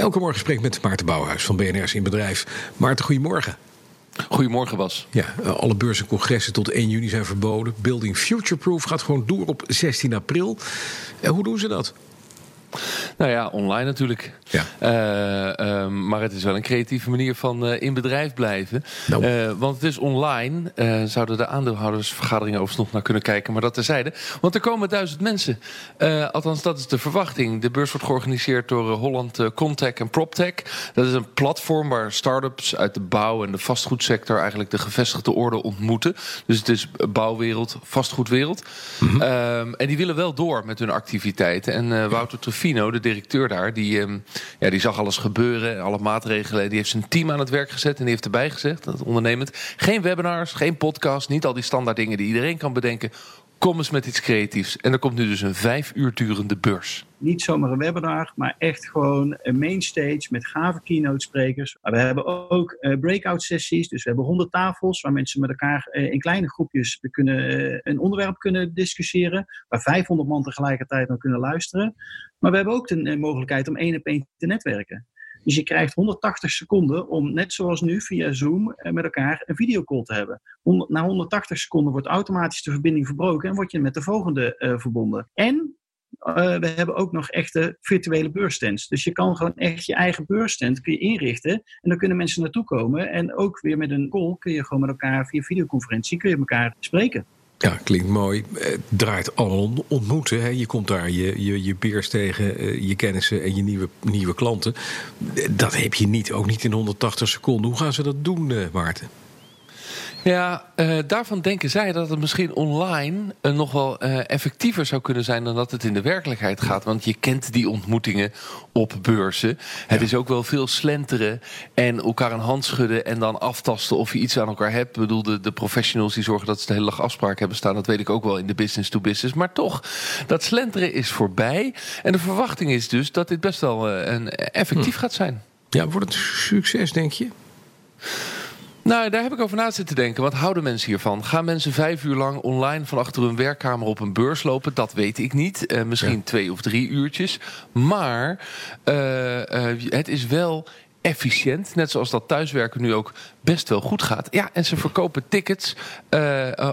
Elke morgen spreek ik met Maarten Bouwhuis van BNR's in Bedrijf. Maarten, goedemorgen. Goedemorgen, Bas. Ja, alle beurzen en congressen tot 1 juni zijn verboden. Building Futureproof gaat gewoon door op 16 april. En hoe doen ze dat? Nou ja, online natuurlijk. Ja. Uh, maar het is wel een creatieve manier van uh, in bedrijf blijven. Nou. Uh, want het is online. zouden de aandeelhoudersvergaderingen overigens nog naar kunnen kijken. Maar dat terzijde. Want er komen duizend mensen. althans, dat is de verwachting. De beurs wordt georganiseerd door Holland Contech en PropTech. Dat is een platform waar start-ups uit de bouw en de vastgoedsector... eigenlijk de gevestigde orde ontmoeten. Dus het is bouwwereld, vastgoedwereld. Mm -hmm. en die willen wel door met hun activiteiten. En Wouter Trufino, de directeur daar, die, um, ja, die zag alles gebeuren, alle maatregelen. Die heeft zijn team aan het werk gezet en die heeft erbij gezegd, dat ondernemend, geen webinars, geen podcast, niet al die standaard dingen die iedereen kan bedenken. Kom eens met iets creatiefs. En er komt nu dus een vijf uur durende beurs. Niet zomaar een webinar, maar echt gewoon een mainstage met gave keynote sprekers. We hebben ook uh, breakout sessies. Dus we hebben honderd tafels waar mensen met elkaar uh, in kleine groepjes kunnen, uh, een onderwerp kunnen discussiëren. Waar 500 man tegelijkertijd naar kunnen luisteren. Maar we hebben ook de mogelijkheid om één op één te netwerken. Dus je krijgt 180 seconden om, net zoals nu via Zoom, met elkaar een videocall te hebben. Na 180 seconden wordt automatisch de verbinding verbroken en word je met de volgende uh, verbonden. En uh, we hebben ook nog echte virtuele beursstands. Dus je kan gewoon echt je eigen beursstand kun je inrichten. En dan kunnen mensen naartoe komen. En ook weer met een call kun je gewoon met elkaar via videoconferentie kun je elkaar spreken. Ja, klinkt mooi. Het draait al ontmoeten. Hè. Je komt daar je, je, je peers tegen, je kennissen en je nieuwe, nieuwe klanten. Dat heb je niet, ook niet in 180 seconden. Hoe gaan ze dat doen, Maarten? Ja, uh, daarvan denken zij dat het misschien online uh, nog wel uh, effectiever zou kunnen zijn dan dat het in de werkelijkheid gaat. Want je kent die ontmoetingen op beurzen. Het is ook wel veel slenteren en elkaar een hand schudden en dan aftasten of je iets aan elkaar hebt. Ik bedoel, de, de professionals die zorgen dat ze de hele dag afspraken hebben staan, dat weet ik ook wel in de business to business. Maar toch, dat slenteren is voorbij. En de verwachting is dus dat dit best wel een effectief hm. gaat zijn. Ja, wordt het succes, denk je? Nou, daar heb ik over na zitten denken. Wat houden mensen hiervan? Gaan mensen vijf uur lang online van achter hun werkkamer op een beurs lopen? Dat weet ik niet. Uh, misschien ja. twee of drie uurtjes. Maar uh, uh, het is wel efficiënt. Net zoals dat thuiswerken nu ook best wel goed gaat. Ja, en ze verkopen tickets,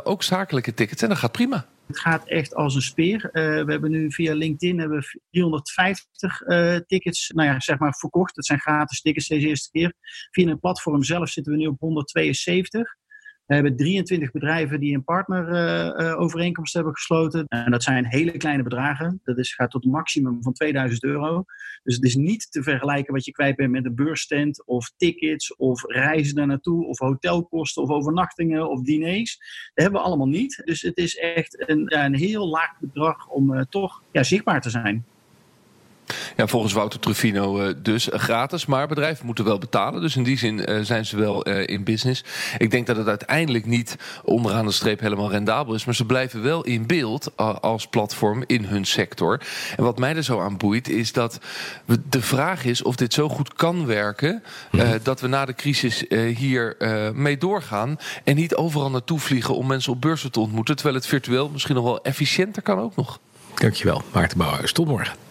ook zakelijke tickets. En dat gaat prima. Het gaat echt als een speer. Uh, we hebben nu via LinkedIn hebben we 350 uh, tickets nou ja, zeg maar verkocht. Dat zijn gratis tickets deze eerste keer. Via een platform zelf zitten we nu op 172. We hebben 23 bedrijven die een partnerovereenkomst uh, hebben gesloten. En dat zijn hele kleine bedragen. Dat is, gaat tot een maximum van 2000 euro. Dus het is niet te vergelijken wat je kwijt bent met een beursstand of tickets of reizen daar naartoe of hotelkosten of overnachtingen of diners. Dat hebben we allemaal niet. Dus het is echt een, een heel laag bedrag om uh, toch ja, zichtbaar te zijn. Ja, volgens Wouter Truffino uh, dus gratis. Maar bedrijven moeten wel betalen. Dus in die zin uh, zijn ze wel uh, in business. Ik denk dat het uiteindelijk niet onderaan de streep helemaal rendabel is. Maar ze blijven wel in beeld als platform in hun sector. En wat mij er zo aan boeit is dat de vraag is of dit zo goed kan werken. Mm. dat we na de crisis hier mee doorgaan. En niet overal naartoe vliegen om mensen op beurzen te ontmoeten. Terwijl het virtueel misschien nog wel efficiënter kan ook nog. Dankjewel, Maarten Bouwhuis. Tot morgen.